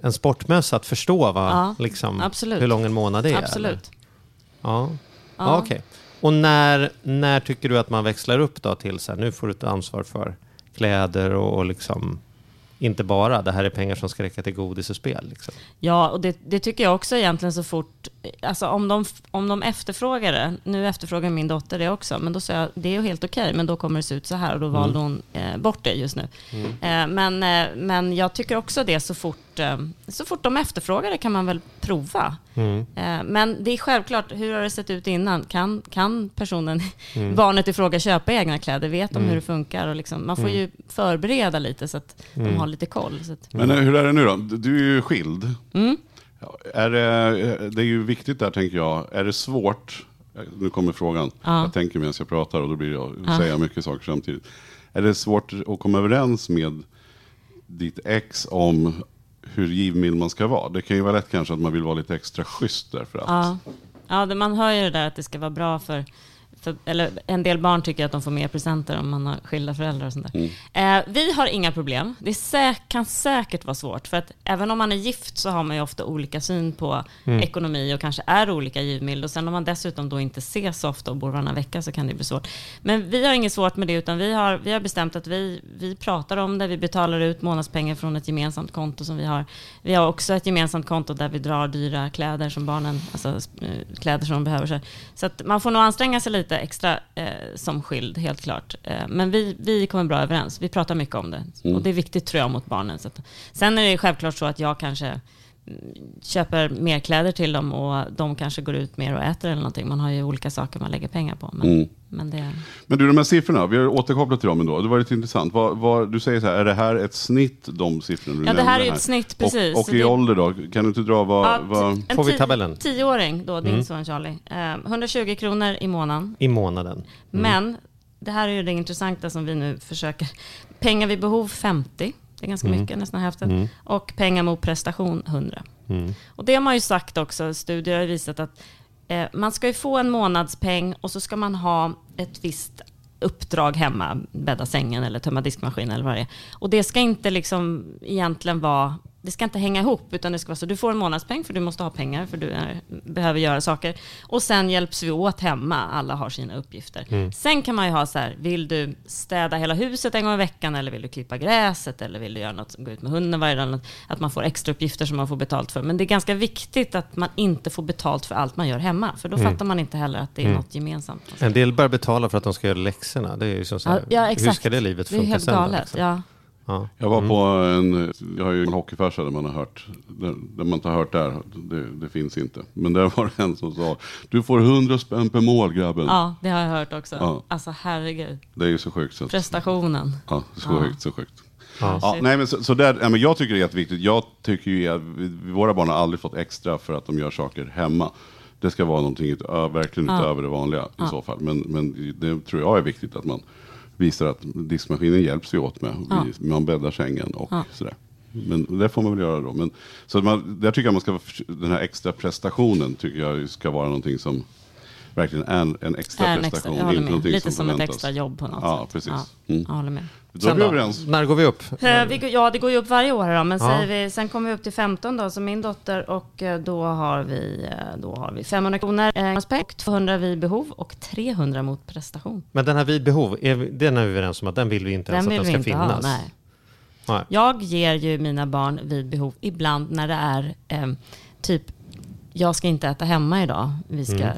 en sportmössa att förstå vad, Ja, liksom, absolut. hur lång en månad är. eller? Absolut. Ja, ja. Ja. okej. Och när, när tycker du att man växlar upp då till så här, nu får du ta ansvar för kläder och, och liksom inte bara, det här är pengar som ska räcka till godis och spel. Liksom. Ja, och det, det tycker jag också egentligen så fort, alltså om de, om de efterfrågar det, nu efterfrågar min dotter det också, men då sa jag det är helt okej, men då kommer det se ut så här och då valde hon eh, bort det just nu. Eh, men, eh, men jag tycker också det så fort, eh, så fort de efterfrågar det kan man väl prova. Eh, men det är självklart, hur har det sett ut innan? Kan, kan personen, barnet i fråga köpa egna kläder? Vet de hur det funkar? Och liksom, man får ju förbereda lite så att de har lite koll. Så att, Men hur är det nu då? Du är ju skild. Ja, Är det, det är ju viktigt där tänker jag. Är det svårt? Nu kommer frågan. Ja. Jag tänker medan jag pratar och då blir jag säga mycket saker samtidigt. Är det svårt att komma överens med ditt ex om hur givmild man ska vara? Det kan ju vara lätt kanske att man vill vara lite extra schysst därför att. Ja, ja man hör ju det där att det ska vara bra för, för, eller en del barn tycker att de får mer presenter om man har skilda föräldrar och sånt där. Eh, vi har inga problem. Det sä- kan säkert vara svårt, för att även om man är gift så har man ju ofta olika syn på ekonomi och kanske är olika givmild. Och sen om man dessutom då inte ses så ofta och bor varannan vecka så kan det bli svårt. Men vi har inget svårt med det, utan vi har, vi har bestämt att vi, vi pratar om det. Vi betalar ut månadspengar från ett gemensamt konto som vi har. Vi har också ett gemensamt konto där vi drar dyra kläder som barnen, alltså eh, kläder som de behöver. Så att man får nog anstränga sig lite extra eh, som skild, helt klart. Eh, men vi, vi kommer bra överens. Vi pratar mycket om det. Och det är viktigt tror jag mot barnen. Så att, sen är det självklart så att jag kanske mm, köper mer kläder till dem och de kanske går ut mer och äter eller någonting. Man har ju olika saker man lägger pengar på. Men, Mm. men det, Men du, de här siffrorna, vi har återkopplat till dem ändå. Det var lite intressant. Vad, vad, du säger så här, är det här ett snitt, de siffrorna du Ja, det här är ett snitt, precis. Och, och i det- ålder då? Kan du inte dra vad... Ja, vad... Får vi tabellen? Tioåring då, din Mm. son Charlie. Eh, 120 kronor i månaden. I månaden. Men det här är ju det intressanta som vi nu försöker. Pengar vid behov 50. Det är ganska mycket, nästan hälften. Och pengar mot prestation 100. Och det har man ju sagt också, studier har visat att eh, man ska ju få en månadspeng och så ska man ha ett visst uppdrag hemma, bädda sängen eller tömma diskmaskinen eller vad det är. Och det ska inte liksom egentligen vara, det ska inte hänga ihop, utan det ska vara så, du får en månadspeng för du måste ha pengar, för du är, behöver göra saker. Och sen hjälps vi åt hemma, alla har sina uppgifter. Sen kan man ju ha så här, vill du städa hela huset en gång i veckan, eller vill du klippa gräset, eller vill du göra något, gå ut med hunden varje dag, att man får extra uppgifter som man får betalt för. Men det är ganska viktigt att man inte får betalt för allt man gör hemma, för då fattar man inte heller att det är något gemensamt. En del börjar betala för att de ska göra läxorna. Det är ju som så här, Ja, ja, hur ska det livet Det är funka helt sen? då, galet. liksom? Ja. Ja. Jag var på en, jag har ju en hockeyfarsa där man har hört, där, där man inte har hört där, det, det finns inte. Men där var det en som sa, du får 100 spänn per mål grabben. ja, det har jag hört också. Ja. Alltså herregud, Det är ju så sjukt. Så att, prestationen. ja, så Ja. sjukt, så sjukt. Ja. Ja, nej, men så, så där, ja, men jag tycker det är jätteviktigt. Jag tycker ju att vi, våra barn har aldrig fått extra för att de gör saker hemma. Det ska vara någonting verkligen Ja. utöver det vanliga i så fall. Men, men det tror jag är viktigt att man visar att diskmaskinen hjälps vi åt med. Ja. Vi, man bäddar sängen och Ja. sådär. Men det får man väl göra då. Men, så man, där tycker jag man ska, den här extra prestationen tycker jag ska vara någonting som verkligen är en, en extra Är en extra, prestation. håller inte Lite som ett förväntas. extra jobb på något Ja, sätt. precis. Ja, Mm. jag håller med. Då är vi då? överens. När går vi upp? Eh, vi, ja, det går ju upp varje år då, men Ja. vi, sen kommer vi upp till 15 då, så min dotter, och eh, då har vi, eh, då har vi 500 kronor eh, och 200 vid behov och 300 mot prestation. Men den här vid behov, är vi, den är vi överens om att den vill vi inte ens Den att vill den ska finnas. ha, nej. Nej. Jag ger ju mina barn vid behov ibland när det är eh, typ jag ska inte äta hemma idag. Vi ska, Mm.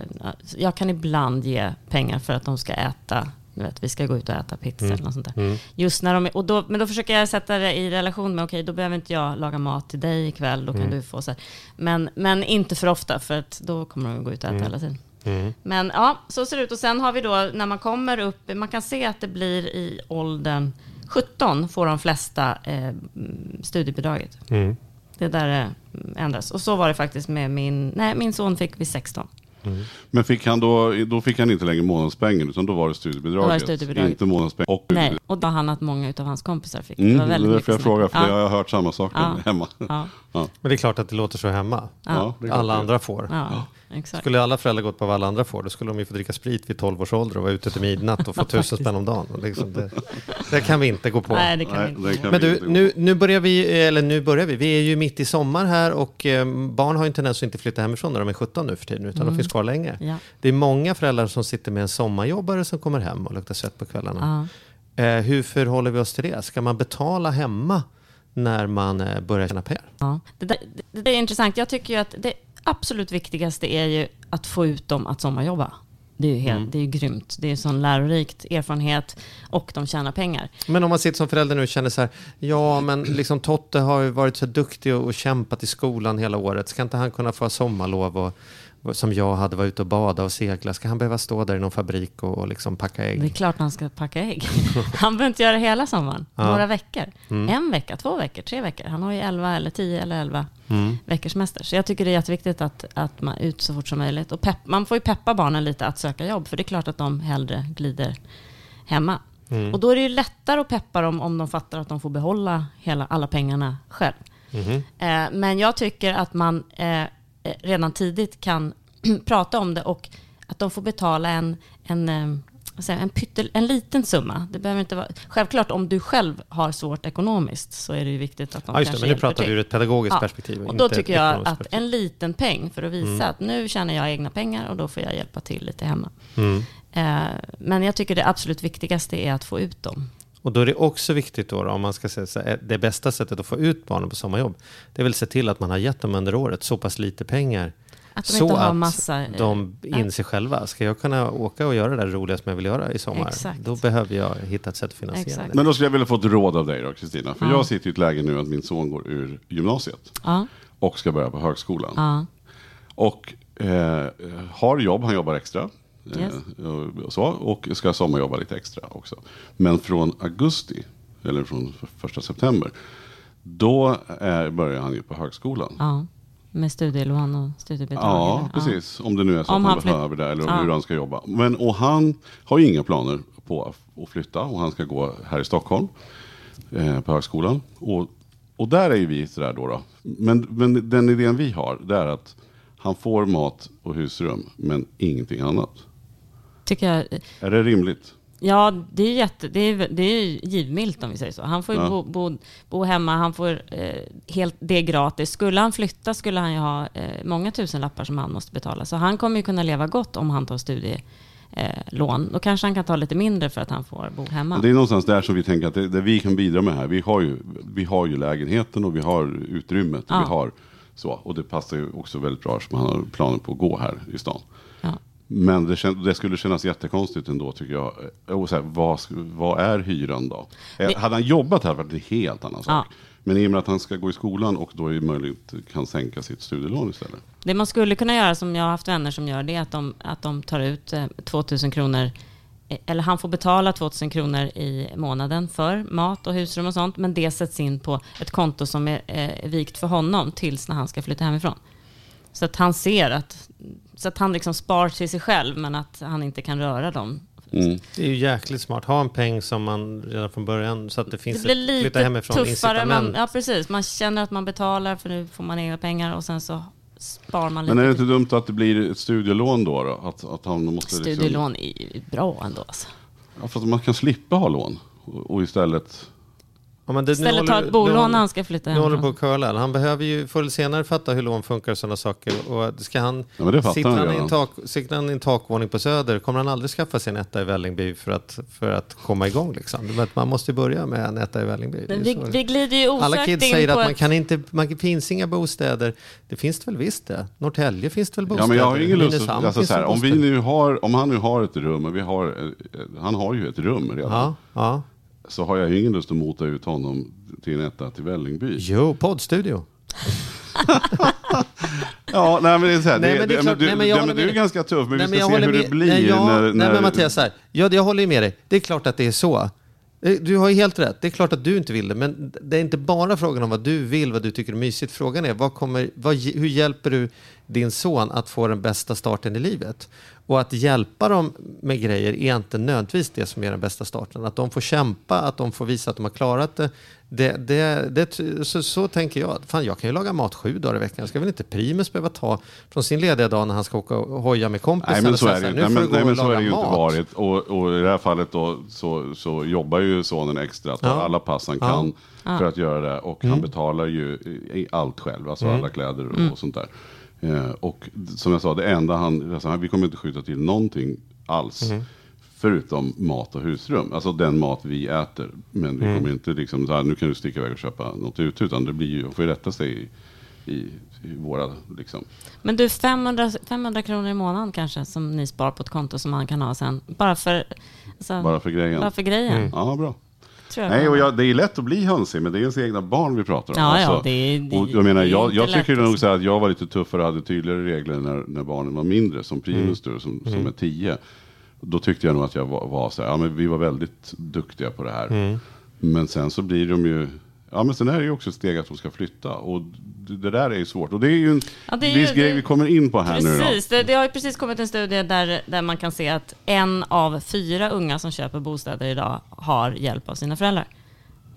Jag kan ibland ge pengar för att de ska äta. Du vet, vi ska gå ut och äta pizza Mm. eller något sånt där. Just när de och då, men då försöker jag sätta det i relation med, okej, då behöver inte jag laga mat till dig ikväll, då kan Mm. du få så här. Men, men inte för ofta, för att då kommer de gå ut och äta hela tiden. Mm. Men ja, så ser det ut. Och sen har vi då, när man kommer upp, man kan se att det blir i åldern 17 får de flesta eh, mm, studiebidraget. Mm. Det där eh, ändras. Och så var det faktiskt med min, nej min son fick vid 16. Men fick han då, då fick han inte längre månadspengen utan då var det studiebidraget. Då var det studiebidraget. Inte månadspengen. Och Nej, och då har han att många av hans kompisar fick. Mm, det var det är väldigt därför jag mycket frågar, för ja. jag har hört samma sak Ja. hemma. Ja, Men det är klart att det låter så hemma. Alla det. andra får. Exakt. Skulle alla föräldrar gått på vad alla andra får, då skulle de ju få dricka sprit vid 12 års ålder och vara ute till midnatt och få tusen spänn om dagen. Liksom det, det kan vi inte gå på. Nej, det kan Nej, vi inte. kan Men du, nu, nu börjar vi, eller nu börjar vi, vi är ju mitt i sommar här och eh, barn har ju en tendens att inte flytta hemifrån när de är 17 nu för tiden, utan de finns kvar länge. Ja. Det är många föräldrar som sitter med en sommarjobbare som kommer hem och luktar svett på kvällarna. Ja. Eh, hur förhåller vi oss till det? Ska man betala hemma när man eh, börjar tjäna pengar? Ja. Det, där, det, det är intressant. Jag tycker ju att det absolut viktigaste är ju att få ut dem att sommarjobba. Det är ju, helt, det är ju grymt. Det är sån lärorikt erfarenhet och de tjänar pengar. Men om man sitter som förälder nu och känner så här, ja men liksom Totte har ju varit så duktig och, och kämpat i skolan hela året, ska inte han kunna få sommarlov och som jag hade varit ute och bada och segla, ska han behöva stå där i någon fabrik och, och liksom packa ägg? Det är klart han ska packa ägg. Han behöver inte göra det hela sommaren. Ja. Några veckor. En vecka, två veckor, tre veckor. Han har ju 11 eller 10 eller 11 veckors semester. Så jag tycker det är jätteviktigt att, att man är ut så fort som möjligt. Och pepp, man får ju peppa barnen lite att söka jobb. För det är klart att de hellre glider hemma. Och då är det ju lättare att peppa dem om de fattar att de får behålla hela, alla pengarna själv. Eh, men jag tycker att man eh, redan tidigt kan prata om det och att de får betala en, en, eh, en, pyttel, en liten summa. Det behöver inte vara, självklart om du själv har svårt ekonomiskt så är det ju viktigt att de Ja, just det, kanske men nu pratar vi ur ett pedagogiskt Ja, perspektiv. Och då tycker jag att en liten peng för att visa att nu tjänar jag egna pengar och då får jag hjälpa till lite hemma. Mm. Eh, men jag tycker det absolut viktigaste är att få ut dem. Och då är det också viktigt då, då, om man ska säga så här, det bästa sättet att få ut barnen på sommarjobb, det är väl att se till att man har gett dem under året så pass lite pengar Att de så att massa... eh, de inser själva, ska jag kunna åka och göra det där roliga som jag vill göra i sommar, Exakt. då behöver jag hitta ett sätt att finansiera Exakt. det. Men då skulle jag vilja få ett råd av dig då, Kristina. För Ja. jag sitter i ett läge nu att min son går ur gymnasiet Ja, och ska börja på högskolan. ja, Och eh, har jobb, han jobbar extra. Yes. Eh, och, så, och ska sommarjobba lite extra också. Men från augusti, eller från första september, då är, börjar han ju på högskolan. ja. Med studielån och studiebidrag. Ja, eller? precis. Om det nu är så Om att han han behöver det eller Ja. hur han ska jobba. Men, och han har ju inga planer på att flytta och han ska gå här i Stockholm eh, på högskolan. Och, och där är ju vi sådär då. då. Men, men den idén vi har, det är att han får mat och husrum, men ingenting annat. Tycker jag. Är det rimligt? Ja, det är, jätte, det är, det är givmilt om vi säger så. Han får ju Ja. bo, bo, bo hemma, han får eh, helt, det är gratis. Skulle han flytta skulle han ju ha eh, många tusen lappar som han måste betala. Så han kommer ju kunna leva gott om han tar studielån. Eh, lån. Då kanske han kan ta lite mindre för att han får bo hemma. Det är någonstans där som vi tänker att det, det vi kan bidra med här. Vi har ju, vi har ju lägenheten och vi har utrymmet. Och Ja. vi har så, och det passar ju också väldigt bra som han har planer på att gå här i stan. Men det, kän, det skulle kännas jättekonstigt ändå tycker jag. Och så här, vad, vad är hyran då? Eh, Det- Hade han jobbat här var det en helt annan sak. Ja. Men i och med att han ska gå i skolan och då är det möjligt kan sänka sitt studielån istället. Det man skulle kunna göra, som jag har haft vänner som gör, det är att de, att de tar ut eh, 2000 kronor, eh, eller han får betala 2000 kronor i månaden för mat och husrum och sånt, men det sätts in på ett konto som är eh, vikt för honom tills när han ska flytta hemifrån. Så att han ser att, så att han liksom spar till sig själv, men att han inte kan röra dem. Mm. Det är ju jäkligt smart. Ha en peng som man redan från början, så att det finns Det blir ett flytta lite hemifrån tuffare. Man, incitament. ja, precis. Man känner att man betalar för nu får man egna pengar och sen så spar man lite. Men är det inte dumt att det blir ett studielån då? då? Att, att han måste liksom, Studielån är ju bra ändå. Alltså. ja, för att man kan slippa ha lån och, och istället... Ja, men det, Istället ta ett bolån håller- när han ska flytta Nu håller hemifrån. på att curla. Han behöver ju förr eller senare fatta hur lån funkar och sådana saker. Och ska han, Ja, sitter, han han i en redan. tak, sitter han i en takvåning på Söder kommer han aldrig skaffa sig en etta i Vällingby för att, för att komma igång. Liksom. Man måste ju börja med en etta i Vällingby. Vi, vi glider ju osökt Alla kids in säger på att man kan inte, man, det finns inga bostäder. Det finns det väl visst det. Norrtälje finns det väl bostäder. Ja, men jag har ingen lust att... Alltså, så här, om, vi nu har, om han nu har ett rum, och vi har, eh, han har ju ett rum redan, Ja, ja. Så har jag ingen lust att mota ut honom till en etta till Vällingby. Jo, poddstudio. Ja, nej men det är så här, Nej, det, men det är klart- du, nej, men jag men du är ganska tuff, men Nej, vi ska jag se hur det blir nej, ja, när... Nej, när men Mattias, här, ja, jag håller ju med dig. Det är klart att det är så. Eh, Du har ju helt rätt. Det är klart att du inte vill det. Men det är inte bara frågan om vad du vill, vad du tycker är mysigt. Frågan är vad kommer, vad, hur hjälper du din son att få den bästa starten i livet? Och att hjälpa dem med grejer är inte nödvändigtvis det som är den bästa starten. Att de får kämpa, att de får visa att de har klarat det. det, det, det så, så tänker jag. Fan, jag kan ju laga mat sju dagar i veckan. Ska väl inte Primus behöva ta från sin lediga dag när han ska åka och hoja med kompisar? Nej men så är det ju här, nej, "Nu men, får du nej, gå men och så är laga det ju inte mat." varit. Och, och i det här fallet då så, så jobbar ju sonen extra, tar Ja. alla pass han Ja. Mm. kan för att göra det. Och han betalar ju allt själv, alltså alla kläder och, och sånt där. Eh, och som jag sa, det enda han, alltså, vi kommer inte skjuta till någonting alls. Mm. Förutom mat och husrum, alltså den mat vi äter. Men vi Mm. kommer inte liksom, så här, nu kan du sticka iväg och köpa något ute. Utan det blir ju, får ju rätta sig i, i, i våra liksom. Men du, 500, 500 kronor i månaden kanske som ni spar på ett konto som man kan ha sen. Bara för, alltså, Bara för grejen. bara för grejen. Ja, bra. Tror jag Nej, och jag, det är lätt att bli hönsig, men det är ens egna barn vi pratar om. Alltså, Ja, ja, det det- och jag menar, jag, jag lätt tycker nog alltså. så att jag var lite tuffare och hade tydligare regler när, när barnen var mindre, som Primus då, som, som är tio. Då tyckte jag nog att jag var, var så här, ja men vi var väldigt duktiga på det här. Men sen så blir de ju, ja men sen är det ju också ett steg att de ska flytta. Och det, där är ju svårt. Och det är ju en Ja, är viss ju- grej vi kommer in på här nu då. Precis, det, det har ju precis kommit en studie där, där man kan se att en av fyra unga som köper bostäder idag har hjälp av sina föräldrar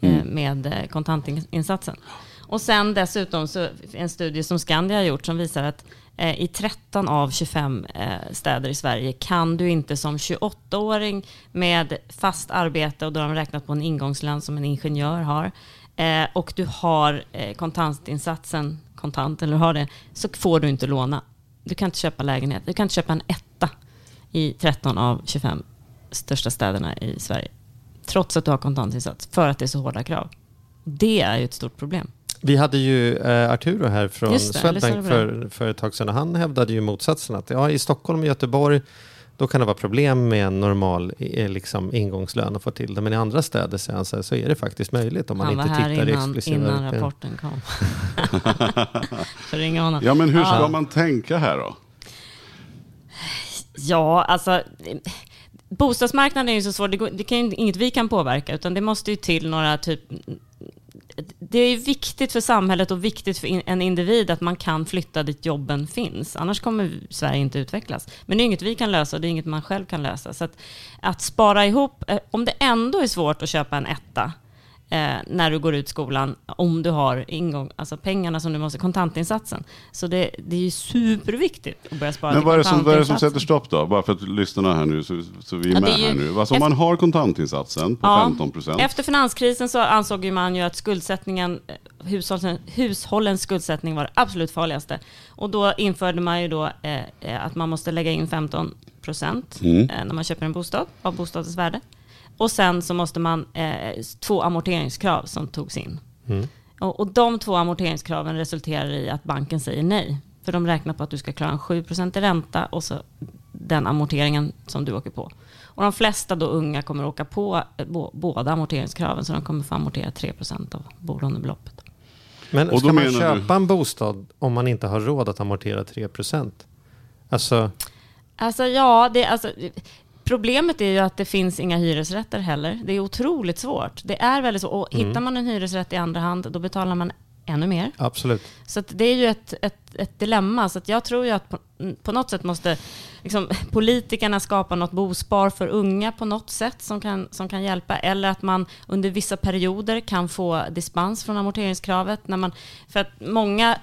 eh, med eh, kontantinsatsen. Och sen dessutom så en studie som Skandia har gjort som visar att eh, i 13 av 25 eh, städer i Sverige kan du inte som 28-åring med fast arbete och då har de räknat på en ingångslön som en ingenjör har eh, och du har eh, kontantinsatsen kontant eller har det så får du inte låna. Du kan inte köpa lägenhet. Du kan inte köpa en etta i 13 av 25 största städerna i Sverige. Trots att du har kontantinsats, för att det är så hårda krav. Det är ju ett stort problem. Vi hade ju eh, Arturo här från Swedbank för, för ett tag sedan. Han hävdade ju motsatsen. Att ja, i Stockholm och Göteborg då kan det vara problem med en normal eh, liksom, ingångslön att få till det. Men i andra städer han, så, här, så är det faktiskt möjligt om man Han var inte här tittar innan, exklusiva innan utbildningar. rapporten kom. ringa honom. Ja men hur ska Ja. man tänka här då? Ja, alltså bostadsmarknaden är ju så svår. Det, går, det kan ju inget vi kan påverka, utan det måste ju till några typ... Det är viktigt för samhället och viktigt för en individ att man kan flytta dit jobben finns. Annars kommer Sverige inte utvecklas. Men det är inget vi kan lösa och det är inget man själv kan lösa. Så att, att spara ihop, eh, om det ändå är svårt att köpa en etta eh, när du går ut skolan, om du har ingång, alltså pengarna som du måste, kontantinsatsen. Så det, det är ju superviktigt att börja spara Men vad är, det som, vad är det som sätter stopp då? Bara för att lyssna här nu, så, så vi är Ja, med är ju- här nu. Alltså om man har kontantinsatsen på 15 procent. Efter finanskrisen så ansåg ju man ju att skuldsättningen, eh, hushållens, hushållens skuldsättning var det absolut farligaste. Och då införde man ju då eh, eh, att man måste lägga in 15 procent Mm. eh, när man köper en bostad av bostadens värde. Och sen så måste man, eh, två amorteringskrav som togs in. Och, och de två amorteringskraven resulterar i att banken säger nej. För de räknar på att du ska klara en 7 i ränta och så den amorteringen som du åker på. Och de flesta då unga kommer åka på eh, bå- båda amorteringskraven så de kommer få amortera 3% av bolånebeloppet. Men Och då ska man köpa en bostad om man inte har råd att amortera 3% Alltså, Alltså ja, det, alltså, problemet är ju att det finns inga hyresrätter heller. Det är otroligt svårt. Det är väldigt svårt. Och hittar man en hyresrätt i andra hand, då betalar man ännu mer. absolut. Så det är ju ett, ett, ett dilemma. Så jag tror ju att på, på något sätt måste liksom, politikerna skapa något bospar för unga på något sätt som kan, som kan hjälpa. Eller att man under vissa perioder kan få dispens från amorteringskravet. När man, för att många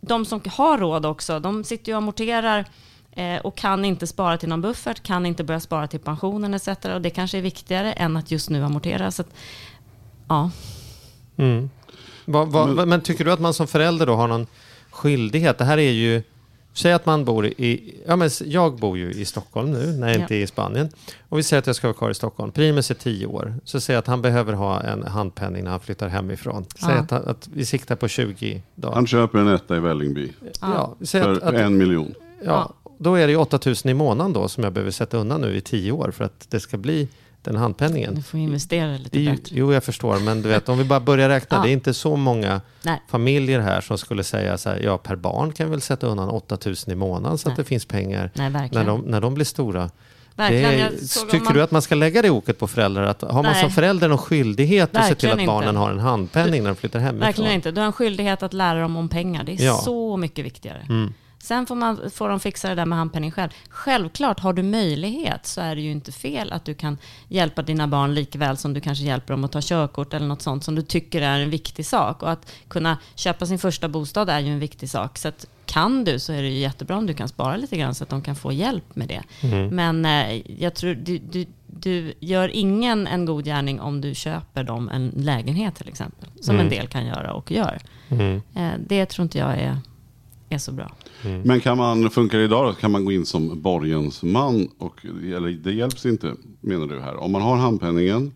de som har råd också, de sitter ju och amorterar eh, och kan inte spara till någon buffert, kan inte börja spara till pensionen etc. Och det kanske är viktigare än att just nu amortera. Så att, ja. Mm. Va, va, men, men tycker du att man som förälder då har någon skyldighet? Det här är ju, säg att man bor i, ja men jag bor ju i Stockholm nu när jag Ja. inte är i Spanien. Och vi säger att jag ska vara kvar i Stockholm. Primus är 10 år. Så säger jag att han behöver ha en handpenning när han flyttar hemifrån. Säg Ja. att, att vi siktar på 20 dagar. Han köper en etta i Vällingby ja, för att, att, en miljon. ja, då är det ju 8000 i månaden då som jag behöver sätta undan nu i 10 år för att det ska bli den handpenningen. Du får investera lite ju, bättre. jo, jag förstår, men du vet, om vi bara börjar räkna, Ja. det är inte så många Nej. familjer här som skulle säga så här, ja per barn kan väl sätta undan 8000 i månaden så att Nej. det finns pengar Nej, när verkligen. de, när de blir stora. verkligen. Är, tycker man- du att man ska lägga det oket på föräldrar? Att, har man Nej. som förälder någon skyldighet att se till Verkligen att barnen inte. har en handpenning när de flyttar hemifrån? Verkligen inte. Du har en skyldighet att lära dem om pengar. Det är Ja. så mycket viktigare. Mm. Sen får, man, får de fixa det där med handpenning själv. Självklart, har du möjlighet så är det ju inte fel att du kan hjälpa dina barn likväl som du kanske hjälper dem att ta körkort eller något sånt som du tycker är en viktig sak. Och att kunna köpa sin första bostad är ju en viktig sak. Så att kan du så är det ju jättebra om du kan spara lite grann så att de kan få hjälp med det. Mm. Men eh, jag tror du, du, du gör ingen en god gärning om du köper dem en lägenhet till exempel. Som Mm. en del kan göra och gör. Mm. Eh, det tror inte jag är, är så bra. Men kan man, funkar det idag då? Kan man gå in som borgensman? Och, eller det hjälps inte, menar du här. Om man har handpenningen.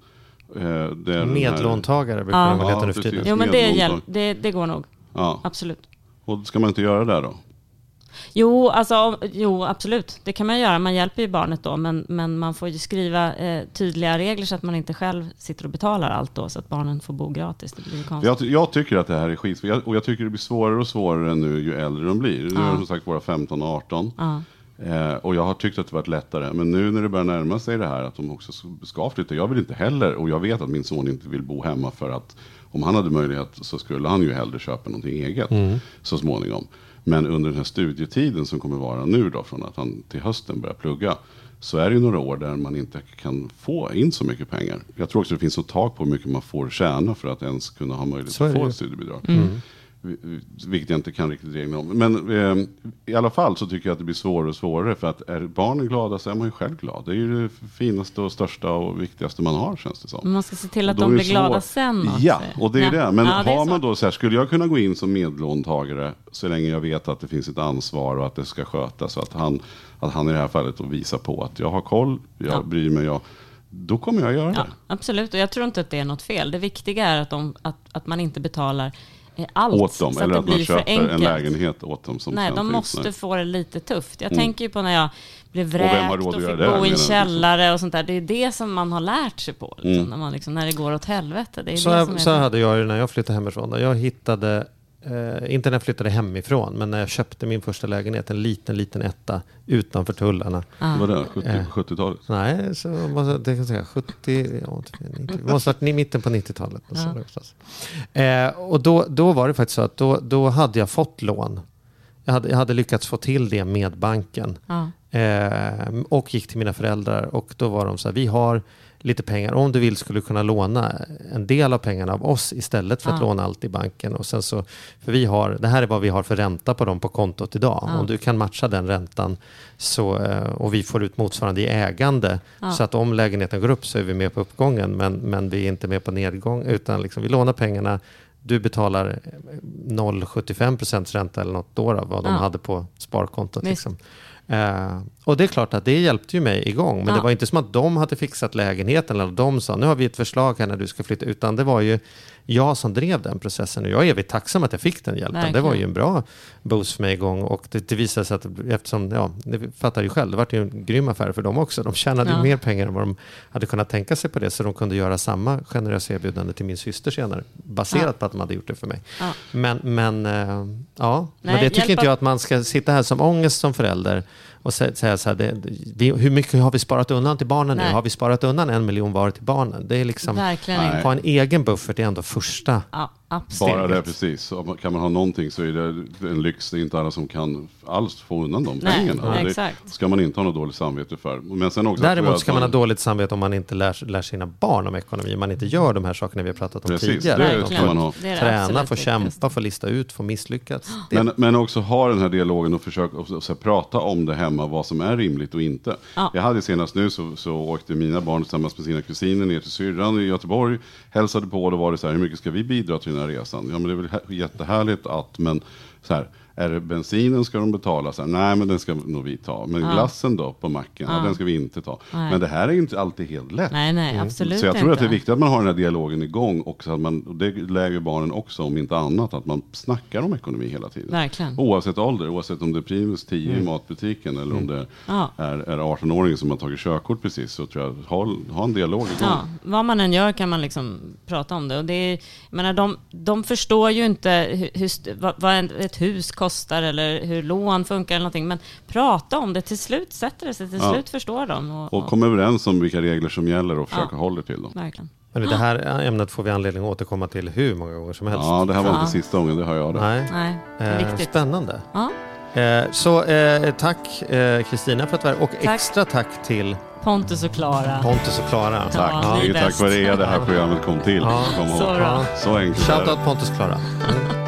Eh, det är den här- Medlåntagare brukar Ja. väl heta Ja, nu för tiden. Jo, men det, hjälp, det, det går nog. Ja. Absolut. Och ska man inte göra det då? Jo, alltså, jo, absolut. Det kan man göra. Man hjälper ju barnet då. Men, men man får ju skriva eh, tydliga regler så att man inte själv sitter och betalar allt då. Så att barnen får bo gratis. Det blir konstigt. Jag, jag tycker att det här är skit. Och jag tycker det blir svårare och svårare nu ju äldre de blir. Nu är de som sagt bara 15 och 18. Ja. Eh, och jag har tyckt att det varit lättare. Men nu när det börjar närma sig det här att de också ska flytta. Jag vill inte heller. Och jag vet att min son inte vill bo hemma för att om han hade möjlighet så skulle han ju hellre köpa någonting eget så småningom. Men under den här studietiden som kommer vara nu då från att han till hösten börjar plugga. Så är det ju några år där man inte kan få in så mycket pengar. Jag tror också det finns ett tak på hur mycket man får tjäna för att ens kunna ha möjlighet att få ett studiebidrag. Vi- vi- Vilket jag inte kan riktigt reglerna om. Men eh, i alla fall så tycker jag att det blir svårare och svårare. För att är barnen glada så är man ju själv glad. Det är ju det finaste och största och viktigaste man har känns det som. Men man ska se till att de blir glada sen också. Ja, och det är Ja. det. Men Ja, det har man då så här, skulle jag kunna gå in som medlåntagare så länge jag vet att det finns ett ansvar och att det ska skötas. Och att han, att han i det här fallet visar på att jag har koll, jag Ja. bryr mig, jag, då kommer jag göra Ja, det. absolut, och jag tror inte att det är något fel. Det viktiga är att, de, att, att man inte betalar allt. Åt dem, så eller det att man köper en lägenhet åt dem. Som Nej, de finns. måste Nej. få det lite tufft. Jag Mm. tänker ju på när jag blev vräkt och, att göra fick det, bo i en liksom? källare och sånt där. Det är det som man har lärt sig på. Liksom, Mm. när, man liksom, när det går åt helvete. Det är Så, det här, så här hade jag ju när jag flyttade hemifrån. Jag hittade, eh, inte när jag flyttade hemifrån, men när jag köpte min första lägenhet, en liten, liten etta utanför tullarna. Ja. Vad var det? 70, Eh. 70-talet? Nej, så måste, det kan jag säga 70, ja, 90, det måste ha varit i mitten på 90-talet. Ja. Ja. Någonstans. Eh, och då, då var det faktiskt så att då, då hade jag fått lån. Jag hade, jag hade lyckats få till det med banken. Ja. Eh, och gick till mina föräldrar och då var de så här, vi har lite pengar. Om du vill skulle du kunna låna en del av pengarna av oss istället för att Ja. låna allt i banken. Och sen så, för vi har, det här är vad vi har för ränta på dem på kontot idag. Ja. Om du kan matcha den räntan så, eh, och vi får ut motsvarande i ägande. Ja. Så att om lägenheten går upp så är vi med på uppgången men, men vi är inte med på nedgång utan liksom, vi lånar pengarna du betalar 0,75% ränta eller något då, då vad de hade på sparkontot. Liksom. Eh, och det är klart att det hjälpte ju mig igång. Men Ja. det var inte som att de hade fixat lägenheten eller de sa nu har vi ett förslag här när du ska flytta. Utan det var ju jag som drev den processen och jag är evigt tacksam att jag fick den hjälpen. Det var Verkligen. ju en bra boost för mig igång och det, det visade sig att eftersom, ja, det fattar ju själv, det var ju en grym affär för dem också. De tjänade Ja. mer pengar än vad de hade kunnat tänka sig på det så de kunde göra samma generösa erbjudande till min syster senare baserat Ja. på att de hade gjort det för mig. Men, men, eh, ja. men Nej, det tycker hjälpa- inte jag att man ska sitta här som ångest som förälder och och sä- säga så här, det, vi, hur mycket har vi sparat undan till barnen nu? Nej. Har vi sparat undan en miljon var till barnen? Det är liksom, Verkligen ha en egen buffert är ändå första. Ja, absolut. Bara det, precis. Om man- Kan man ha någonting så är det en lyx. Det är inte alla som kan alls få undan de Nej, pengarna. nej, det exakt. ska man inte ha något dåligt samvete för. Men sen också Däremot ska man ha dåligt samvete om man inte lär, lär sina barn om ekonomi. Om man inte gör de här sakerna vi har pratat om Precis, tidigare. det ska man ha. Det är det Träna, få kämpa, få lista ut, få misslyckats. Det, Men, men också ha den här dialogen och försöka och, och, här, prata om det hemma, vad som är rimligt och inte. Ja. Jag hade senast nu så, så åkte mina barn tillsammans med sina kusiner ner till syrran i Göteborg, hälsade på och då var det så här, hur mycket ska vi bidra till den här resan? Ja men det är väl jättehärligt att, men så här, är det bensinen ska de betala? Så här, Nej men den ska nog vi ta. Men glassen då på macken, ja. Ja. den ska vi inte ta. Nej. Men det här är inte alltid helt lätt. Nej, nej, absolut Så jag tror inte. att det är viktigt att man har den här dialogen igång och så att man, och det lär ju barnen också om inte annat, att man snackar om ekonomi hela tiden. Verkligen. Oavsett ålder, oavsett om det är Primus 10 i matbutiken eller om det Ja. är, är 18-åringen som har tagit körkort precis, så tror jag, ha, ha en dialog igång. Ja, vad man än gör kan man liksom prata om det. Och det är, menar, de, de förstår ju inte hur, vad, ett hus kostar eller hur lån funkar eller någonting. Men prata om det, till slut sätter det sig, till Ja. slut förstår de. Och, Och kom överens om vilka regler som gäller och försöka Ja. hålla till dem. Verkligen. men det här ämnet får vi anledning att återkomma till hur många gånger som helst. Ja, det här var Ja. inte sista gången, det har jag det. Nej. Nej, Eh, spännande. Ja, Eh, så eh, tack eh, Kristina för att du var. Och Tack. extra tack till Pontus och Klara. Pontus och Klara. Tack. Det är ju tack vare er det här programmet kom till. Ja. Kom. Så bra. Så enkelt. Shoutout Pontus och Klara. Mm.